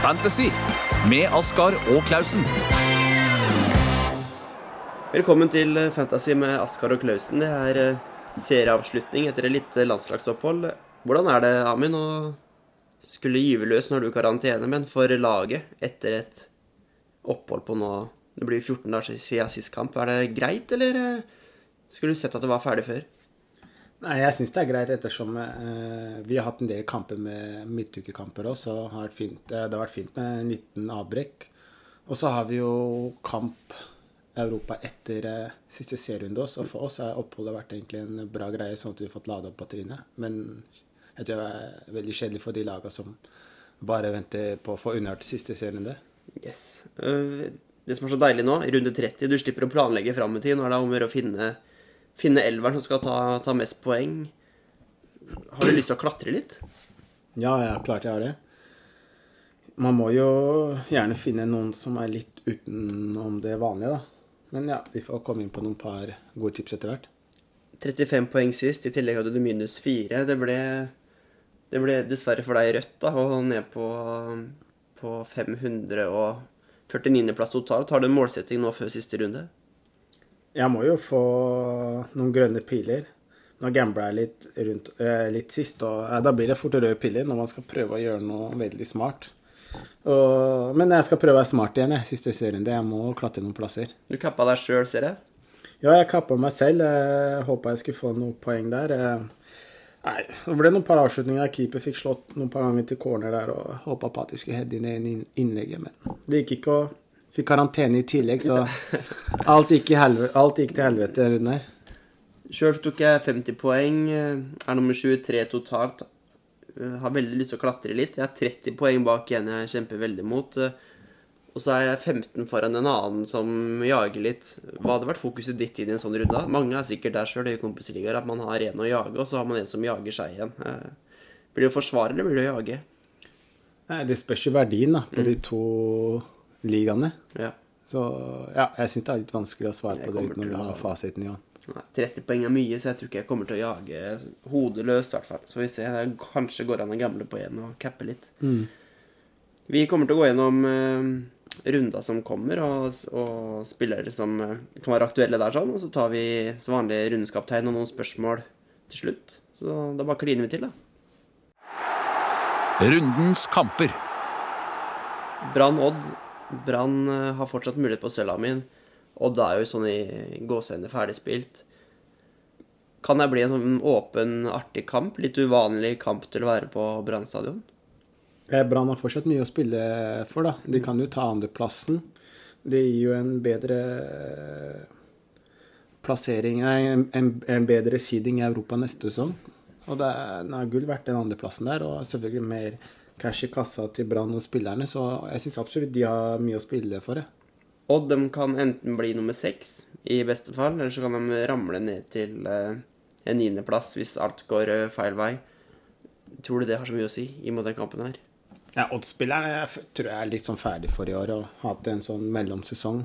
Fantasy med Askar og Klausen. Velkommen til eh, Fantasy med Askar og Klausen. Det er eh, serieavslutning etter et lite landslagsopphold. Hvordan er det, Amin, å skulle gyve løs når du er i karantene, men for laget etter et opphold på nå Det blir 14 dager siden sist kamp. Er det greit, eller eh, skulle du sett at det var ferdig før? Nei, jeg syns det er greit ettersom eh, vi har hatt en del kamper med midtukekamper òg, så har det, fint, eh, det har vært fint med en liten avbrekk. Og så har vi jo kamp Europa etter eh, siste serierunde også, og for oss har oppholdet vært egentlig en bra greie, sånn at vi har fått lada opp batteriene. Men jeg tror det er veldig kjedelig for de lagene som bare venter på å få unnagjort siste serierunde. Yes. Eh, Det som er så deilig nå, runde 30, du slipper å planlegge fram i tid. Nå er det om å gjøre å finne, finne elveren som skal ta, ta mest poeng. Har du lyst til å klatre litt? Ja, ja, klart jeg har det. Man må jo gjerne finne noen som er litt utenom det vanlige, da. Men ja, vi får komme inn på noen par gode tips etter hvert. 35 poeng sist, i tillegg hadde du minus 4. Det ble, det ble dessverre for deg rødt, da, og ned på, på 549.-plass totalt. Har du en målsetting nå før siste runde? Jeg må jo få noen grønne piler. Nå gambla jeg litt, rundt, eh, litt sist, og eh, da blir det fort røde piller når man skal prøve å gjøre noe veldig smart. Og, men jeg skal prøve å være smart igjen, jeg, siste serien. Jeg må klatre noen plasser. Du kappa deg sjøl, ser jeg. Ja, jeg kappa meg selv. Jeg håpa jeg skulle få noen poeng der. Eh, Nei, det ble noen par avslutninger. Keeper fikk slått noen par ganger til corner der og håpa på at de skulle heade inn i innlegget, men det gikk ikke. og Fikk karantene i tillegg, så alt gikk, i helvete, alt gikk til helvete rundt her. Sjøl tok jeg 50 poeng. eh, Er nummer 23 totalt. Eh, Har veldig lyst til å klatre litt. Jeg har 30 poeng bak en jeg kjemper veldig mot. eh, Og så er jeg 15 foran en annen som jager litt. Hva hadde vært fokuset ditt i en sånn runde? Mange er sikkert der sjøl i kompisligaer at man har en å jage, og så har man en som jager seg igjen. Blir det å forsvare, eller blir det å jage? Nei, det spørs jo verdien da, på de to ligaene. Ja. Så ja, jeg syns det er litt vanskelig å svare Jeg på det uten til å å- ha fasiten i hånd. 30 poeng er mye, så jeg tror ikke jeg kommer til å jage hodeløst, i hvert fall. Så får vi se. Det kanskje går an å gamble på en og cappe litt. Vi kommer til å gå gjennom uh, runder som kommer, og, og spillere som uh, kan være aktuelle der, sånn. Og så tar vi som vanlig rundeskaptein og noen spørsmål til slutt. Så da bare kliner vi til, da. Rundens kamper. Brann-Odd. Brann eh, har fortsatt mulighet på sølva min. Odd er jo sånn i gåseøyne ferdigspilt. Kan det bli en sånn åpen, artig kamp? Litt uvanlig kamp til å være på Brann stadion? Brann har fortsatt mye å spille for, da. De kan jo ta andreplassen. Det gir jo en bedre eh, plassering en, en, en bedre seeding i Europa neste sesong. Og det er, den er gull verdt den andreplassen der, og selvfølgelig mer cash i kassa til Brann og spillerne, så jeg syns absolutt de har mye å spille for. det. Odd de kan enten bli nummer seks, i beste fall, eller så kan de ramle ned til eh, en niendeplass hvis alt går eh, feil vei. Tror du det har så mye å si i den kampen her? Ja, Odd-spillerne tror jeg er litt sånn ferdig for i år og har hatt en sånn mellomsesong.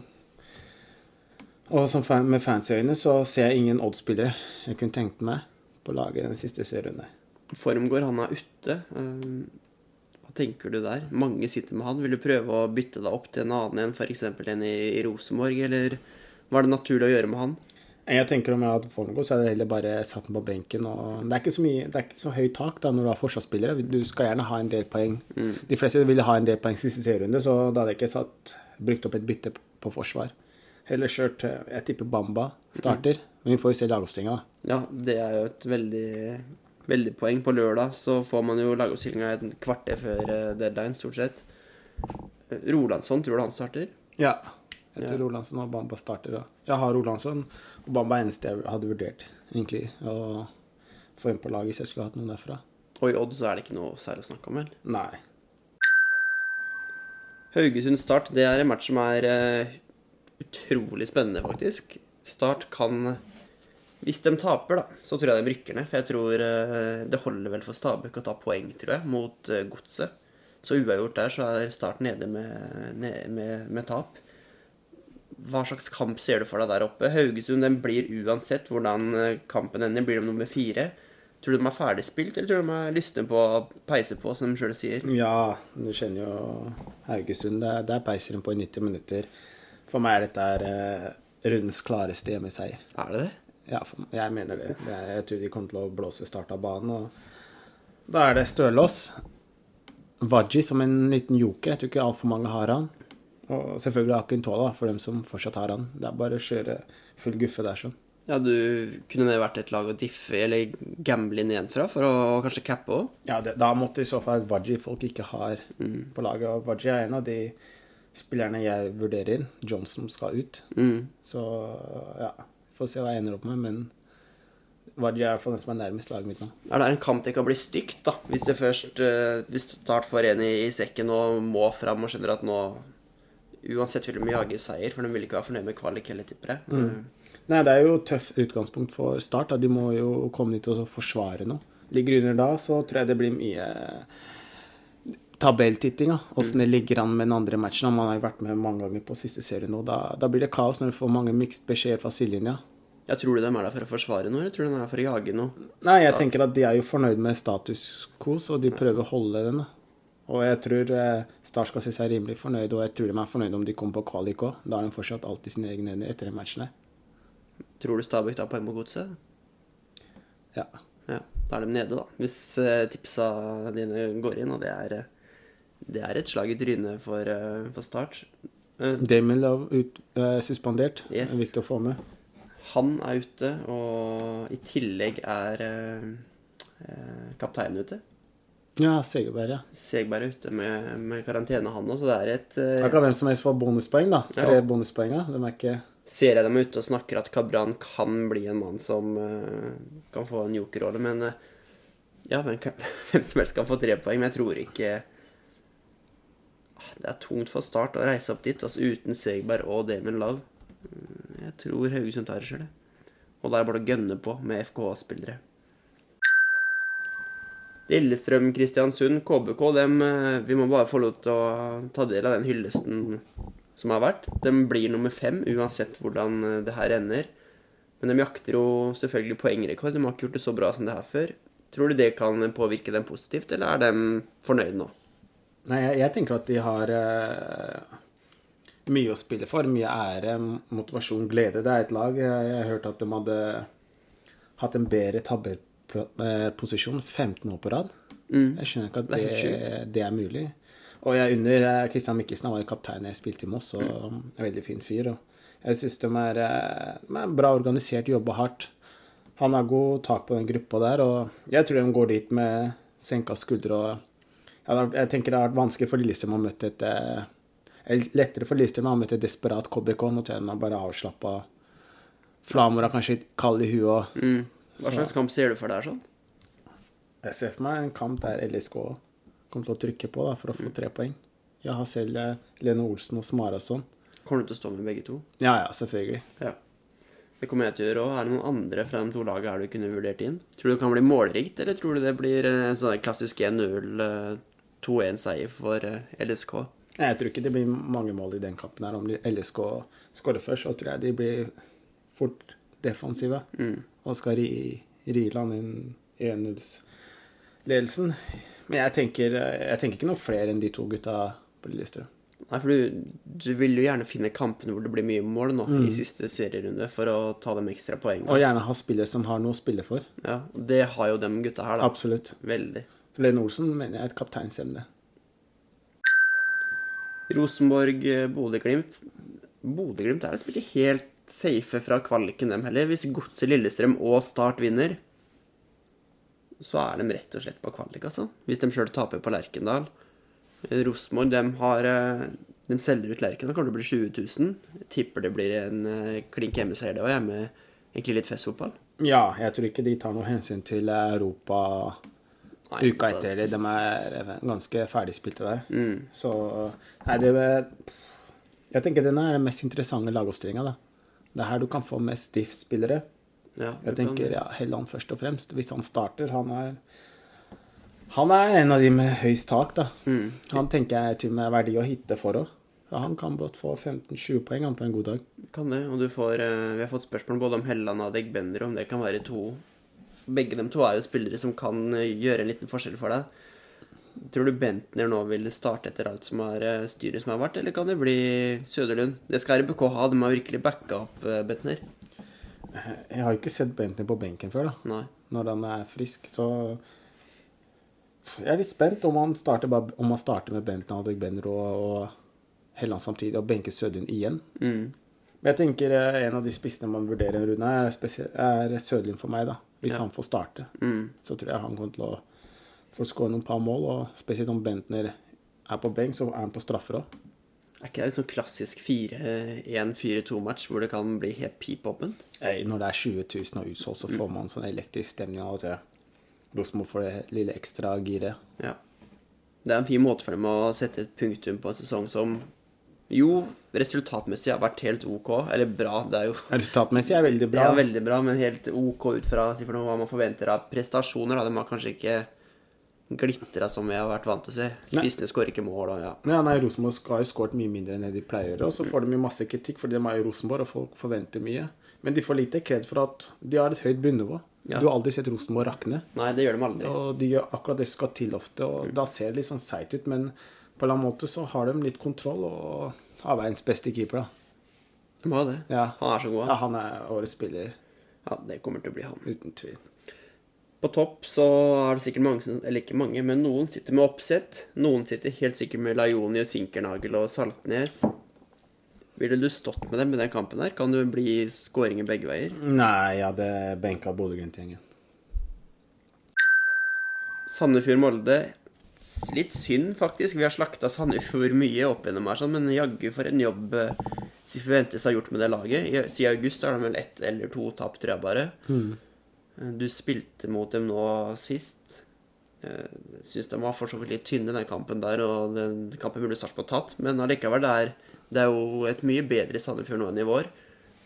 Og som fan, med fansøyne så ser jeg ingen Odd-spillere jeg kunne tenkt meg på laget den siste serien. Formgård, han er ute. Hva tenker du der? Mange sitter med han. Vil du prøve å bytte deg opp til en annen en, f.eks. en i, i Rosenborg, eller var det naturlig å gjøre med han? Jeg tenker Om jeg hadde Fornegård, så hadde jeg heller bare satt den på benken. og Det er ikke så, mye, det er ikke så høyt tak da når du har forsvarsspillere. Du skal gjerne ha en del poeng. De fleste ville ha en del poeng siste serierunde, så da hadde jeg ikke satt, brukt opp et bytte på, forsvar. Heller kjørt eh, Jeg tipper Bamba starter, men vi får jo se lagoppstillinga. Ja, det er jo et veldig, veldig poeng. På lørdag så får man jo lagoppstillinga et kvarter før eh, deadline, stort sett. Eh, Rolandsson, tror du han starter? Ja. Jeg tror Ja. Rolandsson og Bamba starter. da. Jeg har Rolandsson, og Bamba er eneste jeg hadde vurdert, egentlig. Å få inn på laget hvis jeg skulle hatt noen derfra. Og i Odd så er det ikke noe særlig å snakke om, vel? Nei. Haugesund Start, det er en match som er eh, utrolig spennende, faktisk. Start kan Hvis de taper, da, så tror jeg de rykker ned. For jeg tror eh, det holder vel for Stabæk å ta poeng, tror jeg, mot eh, Godset. Så uavgjort der, så er Start nede med, med, med tap. Hva slags kamp ser du for deg der oppe? Haugesund den blir uansett hvordan eh, kampen ender, blir de nummer fire. Tror du de er ferdigspilt, eller tror du de er lystne på å peise på, som de sjøl sier? Ja, du kjenner jo Haugesund. Der, der peiser de på i 90 minutter. For meg er dette rundens klareste hjemmeseier. Er det det? Ja, jeg mener det. jeg tror de kommer til å blåse start av banen. Og da er det Stølås. Waji som en liten joker. Jeg tror ikke altfor mange har han. Og selvfølgelig Akintola, for dem som fortsatt har han. Det er bare å kjøre full guffe der sånn. Ja, du kunne det vært et lag å diffe eller gamble inn igjen fra for å kanskje cappe òg? Ja, det, da måtte i så fall Waji folk ikke har på laget. Og Waji er en av de spillerne jeg vurderer. Johnson skal ut. Mm. Så ja, får se hva jeg ender opp med. Men Vardi er iallfall den som er nærmest laget mitt nå. Er det en kamp det kan bli stygt, da? Hvis det først hvis Hvis Start får en i, i sekken og må fram og skjønner at nå Uansett vil de jage seier, for de vil ikke være fornøyd med kvalik heller, tipper jeg. Mm. Nei, det er jo tøft utgangspunkt for Start. Da. De må jo komme dit og forsvare noe. Ligger under da, så tror jeg det blir mye tabelltitting. da. Åssen det ligger an med den andre matchen. Man har jo vært med mange ganger på siste serie nå. Da, da blir det kaos når du får mange mixed beskjeder fra sidelinja. Jeg tror du de er der for å forsvare noe, eller tror du de er der for å jage noe? Nei, jeg tenker at de er jo fornøyd med status quo, så de prøver å holde den. Og jeg tror eh, Start skal se seg rimelig fornøyd, og jeg tror de er fornøyd om de kommer på kvalik òg. Da har de fortsatt alltid sine egne hender etter den matchen her. Tror du Stabæk tar poeng mot Godset? Ja. Ja, da er de nede, da. Hvis eh, tipsa dine går inn, og det er, eh, det er et slag i trynet for, eh, for Start. Eh, Damon Love ut, uh, suspendert. Yes. Det er viktig å få med. han er ute, og i tillegg er uh, kapteinen ute. Ja, Segerberg, ja. Segerberg er ute med, med karantene, han òg, så det er et uh, Da kan hvem som helst få bonuspoeng, da. Tre Ja. bonuspoeng. De er ikke Ser jeg dem ute og snakker at Kabran kan bli en mann som uh, kan få en jokerrolle, men ja, hvem, kan, hvem som helst kan få tre poeng, men jeg tror ikke Det er tungt for Start å reise opp dit, altså uten Segberg og Damon Love. Mm, Jeg tror Haugesund tar det sjøl. Og da er det bare å gønne på med FKH-spillere. Lillestrøm, Kristiansund, KBK, dem, eh, vi må bare få lov til å ta del av den hyllesten som har vært. De blir nummer fem uansett hvordan eh, det her ender. Men de jakter jo selvfølgelig poengrekord. De har ikke gjort det så bra som det her før. Tror du det kan påvirke dem positivt, eller er de fornøyde nå? Nei, jeg, jeg tenker at de har uh, mye å spille for. Mye ære, motivasjon, glede. Det er et lag. Jeg, jeg hørte at de hadde hatt en bedre tabellposisjon 15 år på rad. Jeg skjønner ikke at Det det, er det, er mulig. Og jeg under Kristian Christian Mikkelsen, han var jo kaptein jeg spilte i Moss, og en veldig fin fyr. Jeg syns de er, eh, de er bra organisert, jobber hardt. Han har god tak på den gruppa der, og jeg tror de går dit med senka skuldre. og Jeg tenker det har vært vanskelig for Lillestrøm å møte et eh, eller Lettere for Lillestrøm å møte et desperat KBK. Nå de er bare avslappa. Flamor er kanskje litt kald i huet. og Mm. Hva slags kamp ser du for deg sånn? Jeg ser for meg en kamp der LSK kommer til å trykke på da, for å få tre poeng. Jeg har selv eh, Lene Olsen og Smarason. Kommer du til å stå med begge to? Ja, ja, selvfølgelig. Ja. Det kommer jeg til å gjøre òg. Er det noen andre fra de to lagene her du kunne vurdert inn? Tror du det kan bli målrikt, eller tror du det blir eh, sånn klassisk 1-0, eh, 2-1-seier for eh, LSK? Jeg tror ikke det blir mange mål i den kampen. her. Om LSK skårer først, så tror jeg de blir fort defensive. Og skal ri, ri land inn 1-0-ledelsen. Men jeg tenker, jeg tenker ikke noe flere enn de to gutta på Lillestrøm. Nei, for du, du vil jo gjerne finne kampene hvor det blir mye mål nå i siste serierunde, for å ta dem ekstra Og gjerne ha spillere som har noe å spille for. Ja, det har jo de gutta her, da. Absolutt. Veldig. Lene Olsen mener jeg er et kapteinsemne. Rosenborg, eh, Bodø-Glimt er liksom ikke helt safe fra kvaliken, dem heller. Hvis Godset, Lillestrøm og Start vinner, så er de rett og slett på kvalik, altså. Hvis de sjøl taper på Lerkendal. Eh, Rosenborg, de har eh, De selger ut Lerkendal, kommer til å bli 20 000. Jeg tipper det blir en klink hjemmeseier, det òg. Hjemme egentlig litt festfotball. Ja, jeg tror ikke de tar noe hensyn til Europa Nei, uka etter. Eller De er ganske ferdigspilte der. Mm. Så Nei, det Jeg tenker den er den mest interessante lagoppstillinga, da. Det er her du kan få mest diff-spillere. Ja, Jeg tenker ja, Helland først og fremst. Hvis han starter, han er Han er en av de med høyst tak, da. Mm. Han tenker jeg til og med er verdi å hitte for òg. Han kan godt få 15-20 poeng på en god dag. Kan det, og du får eh, Vi har fått spørsmål både om Helland og Adegbender, om det kan være to Begge dem to er jo spillere som kan eh, gjøre en liten forskjell for deg. Tror du Bentner nå vil starte etter alt som er eh, styret som har vært, eller kan det bli Søderlund? Det skal RBK ha, de har virkelig backa opp eh, Bentner. Jeg har ikke sett Bentner på benken før, da. Nei. Når han er frisk, så Jeg er litt spent om han starter, bare, om han starter med Bentner, og, og Helland samtidig, og benker Søderlund igjen. Mm. Men jeg tenker en av de spissene man vurderer en runde, er, er Søderlund for meg, da. Hvis Ja. han får starte, Mm. så tror jeg han kommer til å få skåre noen par mål. Og spesielt om Bentner er på benk, så er han på straffer òg. Er ikke det litt sånn klassisk 4-1-4-2-match hvor det kan bli helt pipåpent? Når det er 20 000 og utsolgt, så får man sånn elektrisk stemning av at Rosenborg får det lille ekstra giret. Ja. Det er en fin måte for dem å sette et punktum på en sesong som jo resultatmessig har vært helt ok. Eller bra, det er jo Resultatmessig er veldig Det bra. er veldig bra, men helt ok ut fra noe, hva man forventer av prestasjoner. Da. De har kanskje ikke glitra som vi har vært vant til å se. Spissene skårer ikke mål og ja. Ja, nei, Rosenborg har jo skåret mye mindre enn det de pleier. Og så får de jo masse kritikk, fordi de er jo Rosenborg, og folk forventer mye. Men de får lite kred for at de har et høyt bunnivå. Ja. Du har aldri sett Rosenborg rakne. Nei, det gjør de aldri. Og de gjør akkurat det som skal til ofte, og da ser det litt sånn seigt ut. Men på en eller annen måte så har de litt kontroll, og har verdens beste keeper, da. De har det. Ja. Han er så god, Ja, han. er årets spiller, Ja, det kommer til å bli han. uten tvil. På topp så er det sikkert mange som Eller ikke mange, men noen sitter med oppsett. Noen sitter helt sikkert med Lajoni og Sinkernagel og Saltnes. Ville du stått med dem i den kampen der? Kan det bli skåringer begge veier? Nei, jeg hadde benka Bodø-Glimt-gjengen. Sandefjord-Molde Litt synd, faktisk. Vi har slakta Sandefjord mye opp gjennom her, sånn, men jaggu for en jobb eh, Sifuentes har gjort med det laget. Siden august har de vel ett eller to tap, tror jeg bare. Mm. Du spilte mot dem nå sist. Jeg syns de var for så vidt litt tynne, den kampen der, og den kampen burde Sarpsborg tatt. Men allikevel, det er, det er jo et mye bedre Sandefjord nå enn i vår.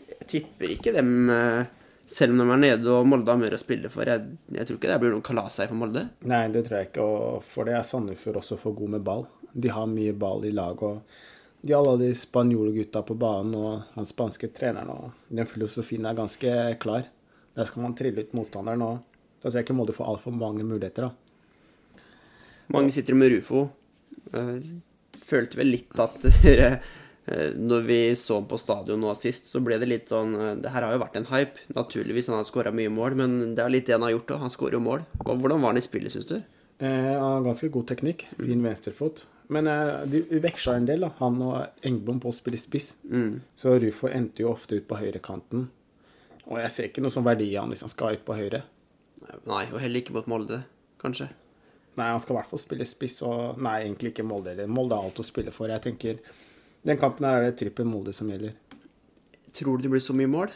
Jeg tipper ikke dem, eh, selv om de er nede og Molde har mer å spille for. Jeg, jeg tror ikke det blir noen kalasei for Molde. Nei, det tror jeg ikke. Og for det er Sandefjord også for god med ball. De har mye ball i lag. og De alle de spanjole gutta på banen og han spanske treneren. og Den filosofien er ganske klar. Der skal man trille ut motstanderen. og Da tror jeg ikke Molde får altfor mange muligheter. da. Mange sitter med Rufo. Følte vel litt at når vi så på stadion nå sist, så ble det litt sånn eh, Det her har jo vært en hype. Naturligvis, han har skåra mye mål, men det er litt det han har gjort òg. Han skårer jo mål. Og Hvordan var han i spillet, syns du? Eh, han har ganske god teknikk. Fin venstrefot. Men eh, de veksla en del, da. han og Engblom på å spille spiss. Så Rufo endte jo ofte ut på høyrekanten. Og jeg ser ikke noe sånn verdi i han hvis han skal ut på høyre. Nei, og heller ikke mot Molde, kanskje. Nei, han skal i hvert fall spille spiss, og nei, egentlig ikke Molde heller. Molde er alt å spille for. Jeg tenker Den kampen her er det trippel Molde som gjelder. Tror du det blir så mye mål?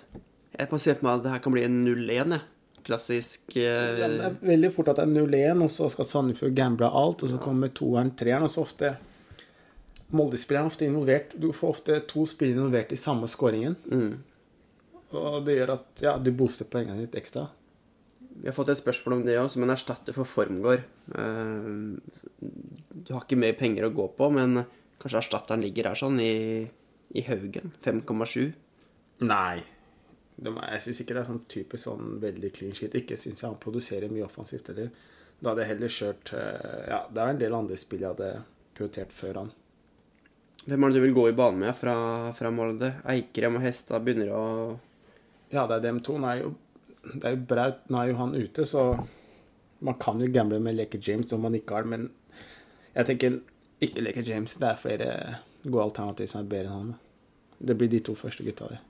Jeg kan se for meg at det her kan bli en 0-1. Klassisk eh, Ja, det er veldig fort at det er 0-1, og så skal Sandefjord gamble alt, og så kommer toeren, treeren, og så ofte Molde-spilleren er ofte involvert. Du får ofte to spillere involvert i samme skåringen. Og det gjør at ja, du booster poengene ditt ekstra. Vi har fått et spørsmål om det òg, som en erstatter for Formgård. Eh, Du har ikke mer penger å gå på, men kanskje erstatteren ligger her sånn i, i Haugen. 5,7. Nei. De jeg syns ikke det er sånn typisk sånn veldig clean shit. Ikke syns jeg han produserer mye offensivt heller. Da hadde jeg heller kjørt eh, Ja, det er en del andre spill jeg hadde prioritert før han. Hvem er det du vil gå i banen med fra, fra Molde? Eikrem og Hestad begynner å Ja, det er dem to. Nå er jo, det er jo Braut Nå er jo han ute, så man kan jo gamble med Leke James om man ikke har det, men jeg tenker ikke liker James. Det er flere gode alternativ som er bedre enn han. Det blir de to første gutta der.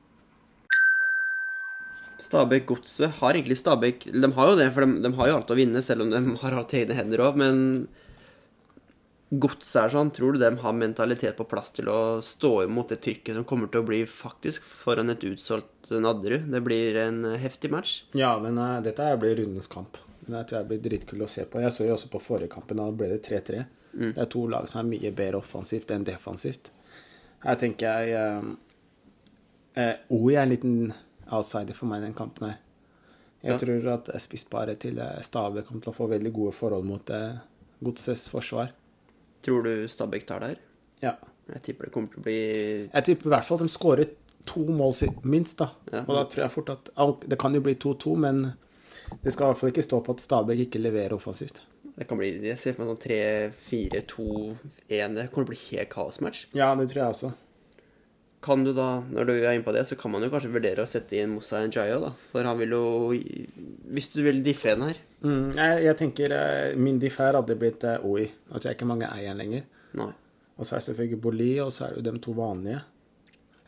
Stabæk Godset har egentlig Stabæk De har jo det, for de, de har jo alt å vinne, selv om de har alt i egne hender òg, men Godset er sånn, tror du de har mentalitet på plass til å stå imot det trykket som kommer til å bli faktisk foran et utsolgt Nadderud? Det blir en heftig match. Ja, men eh, dette blir rundens kamp. Den her tror jeg blir dritkul å se på. Jeg så jo også på forrige kampen, da ble det 3-3. Det er to lag som er mye bedre offensivt enn defensivt. Her tenker jeg eh, eh, OI er en liten outsider for meg i den kampen her. Jeg Ja. tror at spissparet til eh, Stabæk kommer til å få veldig gode forhold mot eh, Godsets forsvar. Tror du Stabæk tar der? Ja. Jeg tipper det kommer til å bli Jeg tipper i hvert fall at de skårer to mål minst, da. Ja. Og da tror jeg fort at Det kan jo bli 2-2, men Det skal i hvert fall ikke stå på at Stabæk ikke leverer offensivt. Det kan bli, Jeg ser for meg sånn 3-4-2-1. Det kommer til å bli helt kaosmatch. Ja, det tror jeg også. Kan du da, når du er inne på det, så kan man jo kanskje vurdere å sette inn Moussa Njayo, da. For han vil jo Hvis du vil diffe en her Mm, jeg, jeg tenker eh, min diff her hadde blitt uh, OI. Nå tror jeg ikke mange eier den lenger. Nei. Og så er det selvfølgelig Boli, og så er det jo de to vanlige.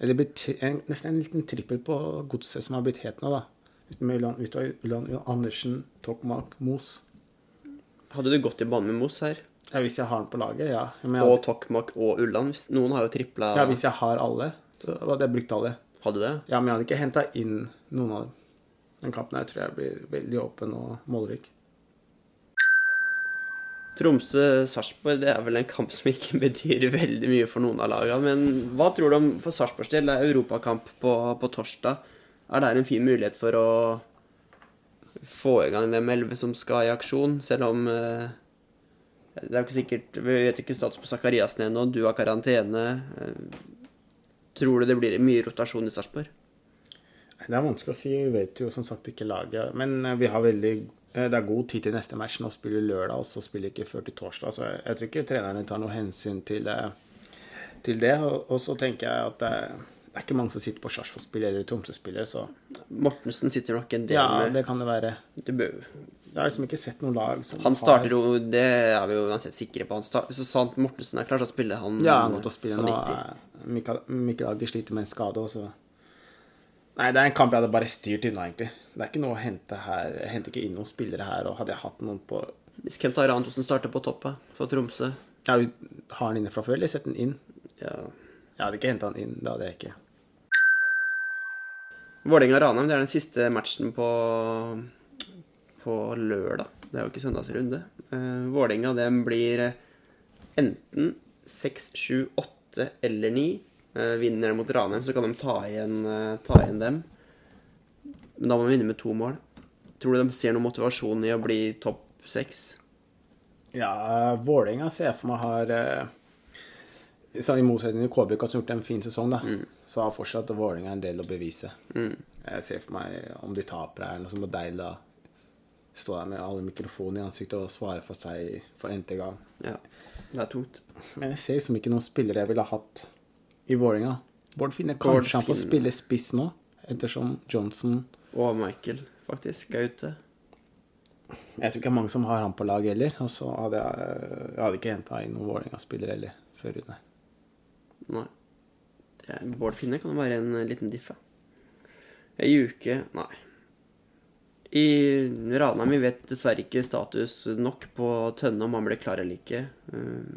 Eller en, nesten en liten trippel på godset som har blitt het nå, da. Hvis du har Andersen, Tokmak, Mos. Hadde du gått i banen med Moss her? Ja, hvis jeg har den på laget, ja. Jeg Og Tokmak og Ulland? Noen har jo tripla ja, hvis jeg har alle, så hadde jeg brukt alle. Hadde du det? Ja, men jeg hadde ikke henta inn noen av dem. Den kampen her tror jeg blir veldig åpen og målrik. Tromsø-Sarpsborg det er vel en kamp som ikke betyr veldig mye for noen av lagene. Men hva tror du om for Sarpsborgs del? Det er europakamp på, på torsdag. Er det en fin mulighet for å få i gang dem elleve som skal i aksjon, selv om eh, Det er jo ikke sikkert Vi vet ikke status på Sakariassen ennå. Du har karantene. Eh, tror du det blir mye rotasjon i Sarpsborg? Det er vanskelig å si. Vi vet jo som sagt ikke laget. Men eh, vi har veldig eh, Det er god tid til neste match. Nå spiller vi lørdag, og så spiller vi ikke før til torsdag. Så jeg, jeg tror ikke trenerne tar noe hensyn til, eh, til det. Og, og så tenker jeg at det, er- det er ikke mange som sitter på Sarpsborg-spillere eller Tromsø-spillere, så Mortensen sitter nok en del ja, med det kan det være. du bør, Jeg har liksom ikke sett noe lag som Han starter jo, det er vi jo uansett sikre på. Han start, så sant Mortensen er klar så spiller han Ja, han går til å spille nå. 90. Mikkel, Mikkel Ager sliter med en skade også. Nei, det er en kamp jeg hadde bare styrt unna, egentlig. Det er ikke noe å hente her. Jeg henter ikke inn noen spillere her, og hadde jeg hatt noen på Hvis Kent Are Antonsen starter på toppen for Tromsø Ja, vi har han inne fra før, eller sett den inn? ja. Jeg hadde ikke henta han inn, det hadde jeg ikke. Vålerenga-Ranheim det er den siste matchen på, på lørdag. Det er jo ikke søndagsrunde. Uh, Vålerenga den blir eh, enten 6, 7, 8 eller 9. Uh, vinner de mot Ranheim, så kan de ta igjen, uh, ta igjen dem. Men da må de vinne med to mål. Tror du de ser noen motivasjon i å bli topp seks? Ja, Vålerenga ser jeg for meg har eh, sånn I motsetning til KBK, som har gjort en fin sesong, da, så har fortsatt Vålerenga en del å bevise. Jeg ser for meg om de taper her, så må da. stå der med alle mikrofonene i ansiktet og svare for seg for n-te gang. Ja, det er tungt. Men jeg ser liksom ikke noen spillere jeg ville ha hatt i Vålerenga. Bård Finne Bård kanskje han får spille spiss nå, ettersom Johnson Og Michael, faktisk, er ute. Jeg tror ikke det er mange som har han på lag heller. Og så hadde jeg, jeg hadde ikke henta inn noen Vålerenga-spillere heller før nei. Nei. Bård Finne kan jo være en liten liten diffe. Ei uke Nei. I Ranheim vi vet dessverre ikke status nok på Tønne, om han ble klar eller ikke. Um,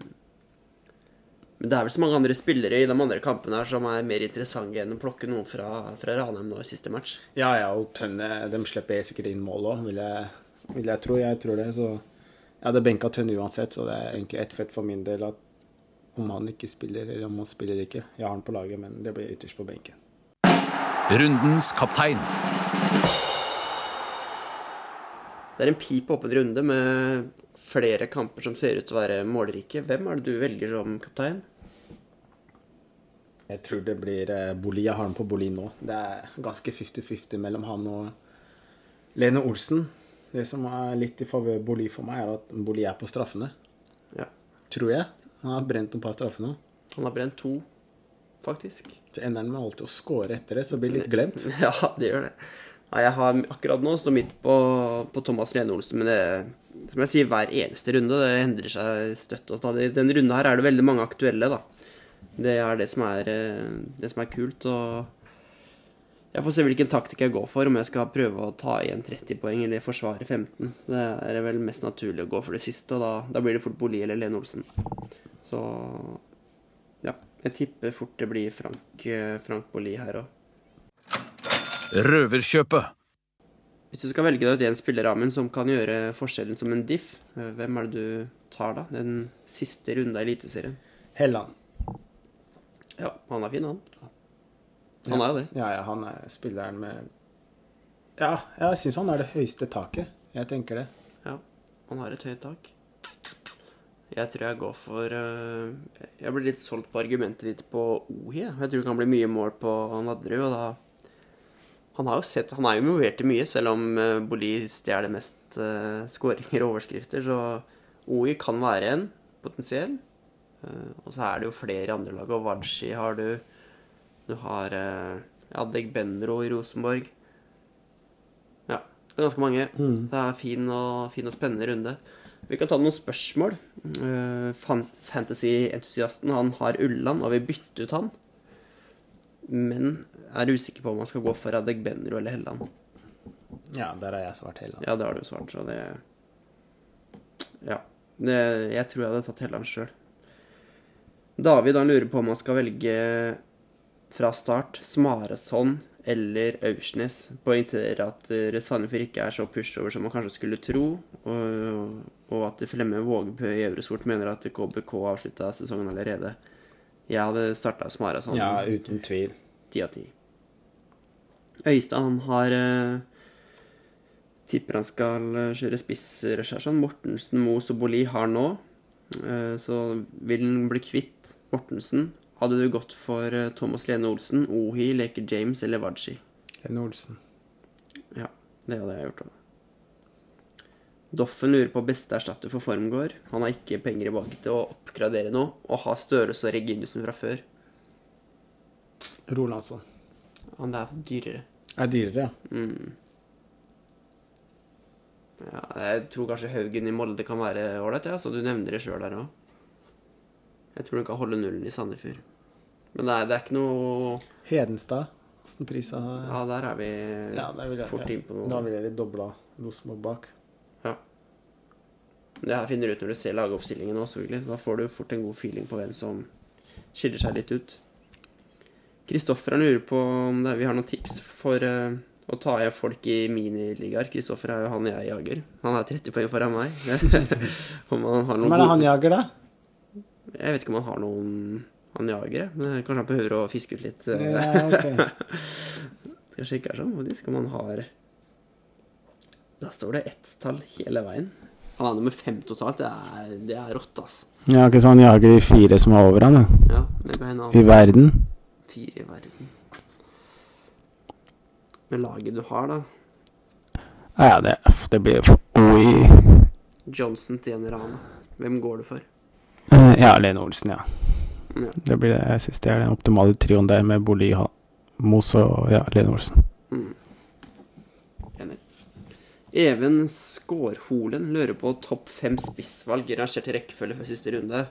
Men det er vel så mange andre spillere i de andre kampene her som er mer interessante enn å plukke noen fra, fra Ranheim nå i siste match. Ja, ja, og Tønne De slipper sikkert inn mål òg, vil, jeg- vil jeg tro. Jeg tror det. Så jeg hadde benka Tønne uansett, så det er egentlig ett fett for min del at om han ikke spiller, eller om han spiller ikke. Jeg har han på laget, men det blir ytterst på benken. Rundens kaptein. Det er en pip åpen runde med flere kamper som ser ut til å være målrike. Hvem er det du velger som kaptein? Jeg tror det blir eh, Boli. Jeg har han på Boli nå. Det er ganske 50-50 mellom han og Lene Olsen. Det som er litt i favør Boli for meg, er at Boli er på straffene. Ja. Tror jeg. Han har brent noen par straffer nå. Han har brent to, faktisk. Så ender han med alltid å score etter det, så blir det litt glemt. Ja, det gjør det. Nei, jeg har akkurat nå står midt på, på Thomas Lene Olsen, men det som jeg sier, hver eneste runde. Det endrer seg støtt og stadig. Denne runden her er det veldig mange aktuelle, da. Det er det som er, eh, det som er kult. Og jeg får se hvilken taktikk jeg går for, om jeg skal prøve å ta igjen 30 poeng eller forsvare 15. Det er vel mest naturlig å gå for det siste, og da, da blir det fort Boli eller Lene Olsen. Så ja. Jeg tipper fort det blir Frank, eh, Frank Boli her òg. Røverkjøpet. Hvis du skal velge deg ut en spiller, Amund, som kan gjøre forskjellen som en diff, eh, hvem er det du tar da? Den siste runde av Eliteserien. Helland. Ja, han er fin, han. Han er jo det. Ja, ja, han er spilleren med Ja, jeg syns han er det høyeste taket. Jeg tenker det. Ja, han har et høyt tak. Jeg tror jeg går for uh, Jeg blir litt solgt på argumentet ditt på Ohi. jeg. Tror det kan bli mye mål på Nadderud, og da Han har jo sett, han er jo involvert i mye, selv om uh, Boli stjeler mest uh, skåringer og overskrifter. Så OI kan være en potensiell. Uh, og så er det jo flere i andre lag. Og Wadji har du. Du har uh, ja, Benro i Rosenborg. Ja, det er ganske mange. Mm. Det er fin og, fin og spennende runde. Vi kan ta noen spørsmål. Uh, fan Fantasy-entusiasten han har Ulland og vil bytte ut han. Men er usikker på om han skal gå for Adegbenro eller Helland. Ja, der har jeg svart Helland. Ja, det har du svart, så det Ja. Det, jeg tror jeg hadde tatt Helland sjøl. David han lurer på om han skal velge fra start Smareson eller Aursnes. Poengterer at Sandefjord ikke er så pushover som man kanskje skulle tro, og, og at Flemme Vågebø i Eurosport mener at KBK avslutta sesongen allerede. Jeg hadde starta Smara sånn. Ja, uten tvil. Ti av ti. Øystein han har eh, Tipper han skal eh, kjøre spissrechersen. Mortensen, Mos og Boli har nå. Eh, så vil han bli kvitt Mortensen. Hadde du gått for eh, Thomas Lene Olsen, Ohi, Leke James eller Wadji? Lene Olsen. Ja, det hadde jeg gjort òg. Doffen lurer på beste erstatter for Formgård. Han har ikke penger i baken til å oppgradere noe, og har Størrelse og Reginussen fra før. Rolandsson. Han er dyrere. Er dyrere, ja. Mm. Ja, jeg tror kanskje Haugen i Molde kan være ålreit, ja, så du nevner det sjøl der òg. Jeg tror du kan holde nullen i Sandefjord. Men er, det er ikke noe Hedenstad. Åssen prisa Ja, der er vi Ja, der vil jeg, fort innpå noe. Da ville jeg dobla Rosenborg bak. Det her finner du ut når du ser lagoppstillingen òg, selvfølgelig. Da får du fort en god feeling på hvem som skiller seg litt ut. Kristoffer er lurer på om det, vi har noen tips for uh, å ta igjen folk i miniligaer. Kristoffer er jo han jeg jager. Han er 30 poeng foran meg. om han har noen Hvem er det han jager, da? Jeg vet ikke om han har noen han jager, men kanskje han behøver å fiske ut litt. eh, Ja, ok. Skal sjekke her sånn, faktisk, om han har Da står det ett tall hele veien. Han er nummer fem totalt. Det er, det er rått, ass. Ja, ikke sånn jager de fire som er over han, da. Ja, det kan hende I verden. fire i verden. Med laget du har, da Ja, det, det blir for Oi. Johnson til en eller annen. Hvem går du for? Eh, Ja, Lene Olsen, ja. Ja. Det blir det. Jeg syns det er den optimale trioen der med Boli, Mos og ja, Lene Olsen. Mm. Enig. Even Skårholen lurer på topp fem spissvalg rangert i rekkefølge for siste runde.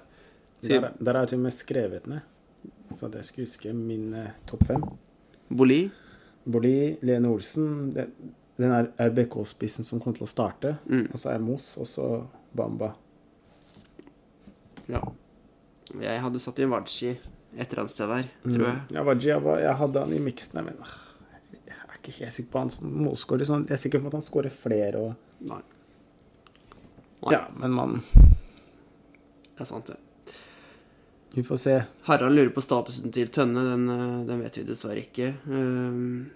Der, der har jeg til og med skrevet ned, så at jeg skulle huske min eh, topp fem. Boli. Boli, Lene Olsen, det, den er RBK-spissen som kommer til å starte. Mm. Og så er Mos, og så Bamba. Ja. Jeg hadde satt inn Waji et eller annet sted der, tror jeg. Ja, Waji, jeg, var- jeg hadde han i miksen, men ah, jeg er ikke helt sikker på han som målskårer. Sånn. Jeg er sikker på at han skårer flere og Nei. Nei. Ja, men man Det er sant, det. Vi får se. Harald lurer på statusen til Tønne. Den, eh, den vet vi dessverre ikke. Um,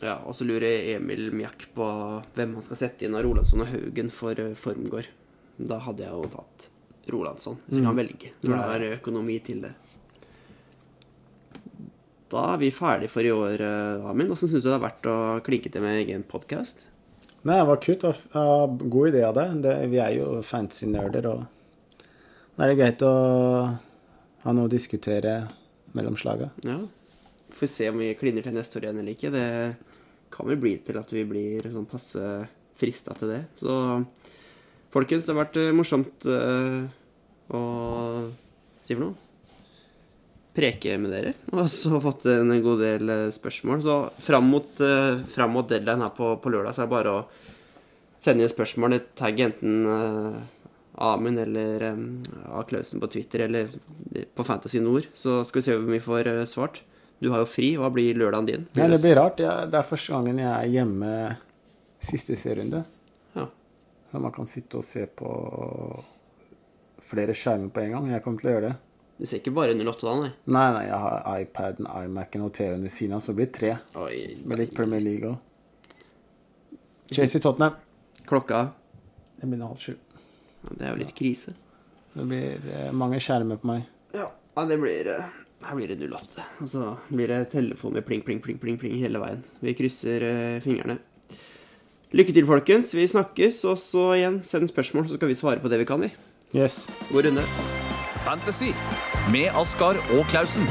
ja, Og så lurer Emil Mjakk på hvem han skal sette inn av Rolandsson og Haugen for uh, Formgård. Da hadde jeg jo tatt Rolandsson, hvis vi Mm. kan velge. Når det er økonomi til det. Da er vi ferdig for i år, uh, Amin. Åssen syns du det har vært å klinke til med egen podkast? Nei, det var kult. og god idé av deg. Det, vi er jo fancy-nerder, og da er det greit å ha noe å diskutere mellom slaga. Ja. Får se om vi kliner til neste år igjen eller ikke. Det kan vel bli til at vi blir sånn passe frista til det. Så folkens, det har vært eh, morsomt uh, å si for noe. Preke med dere. Og så fått en god del eh, spørsmål. Så fram mot, uh, fram mot deadline her på, på lørdag så er det bare å sende inn spørsmål. Tagg enten uh, Amund eller um, A. Klausen på Twitter eller på Fantasy Nord, så skal vi se om vi får uh, svart. Du har jo fri. Hva blir lørdagen din? Ja, det blir rart. Det er første gangen jeg er hjemme siste serierunde. Ja. Så man kan sitte og se på flere skjermer på en gang. Jeg kommer til å gjøre det. Du ser ikke bare 08 da, nei? Nei, nei, jeg har iPaden, iMac-en og TV-en ved siden av, så det blir tre. Oi, Med litt Premier League òg. Chelsea Tottenham. Klokka Det begynner halv sju. ja, Det er jo litt krise. Det blir eh, mange skjermer på meg. Ja, ja det blir eh, Her blir det 08. Og så blir det telefon med pling, pling, pling, pling, pling hele veien. Vi krysser eh, fingrene. Lykke til, folkens. Vi snakkes. Og så igjen, send spørsmål, så skal vi svare på det vi kan, vi. Yes. God runde. Fantasy med Askar og Klausen.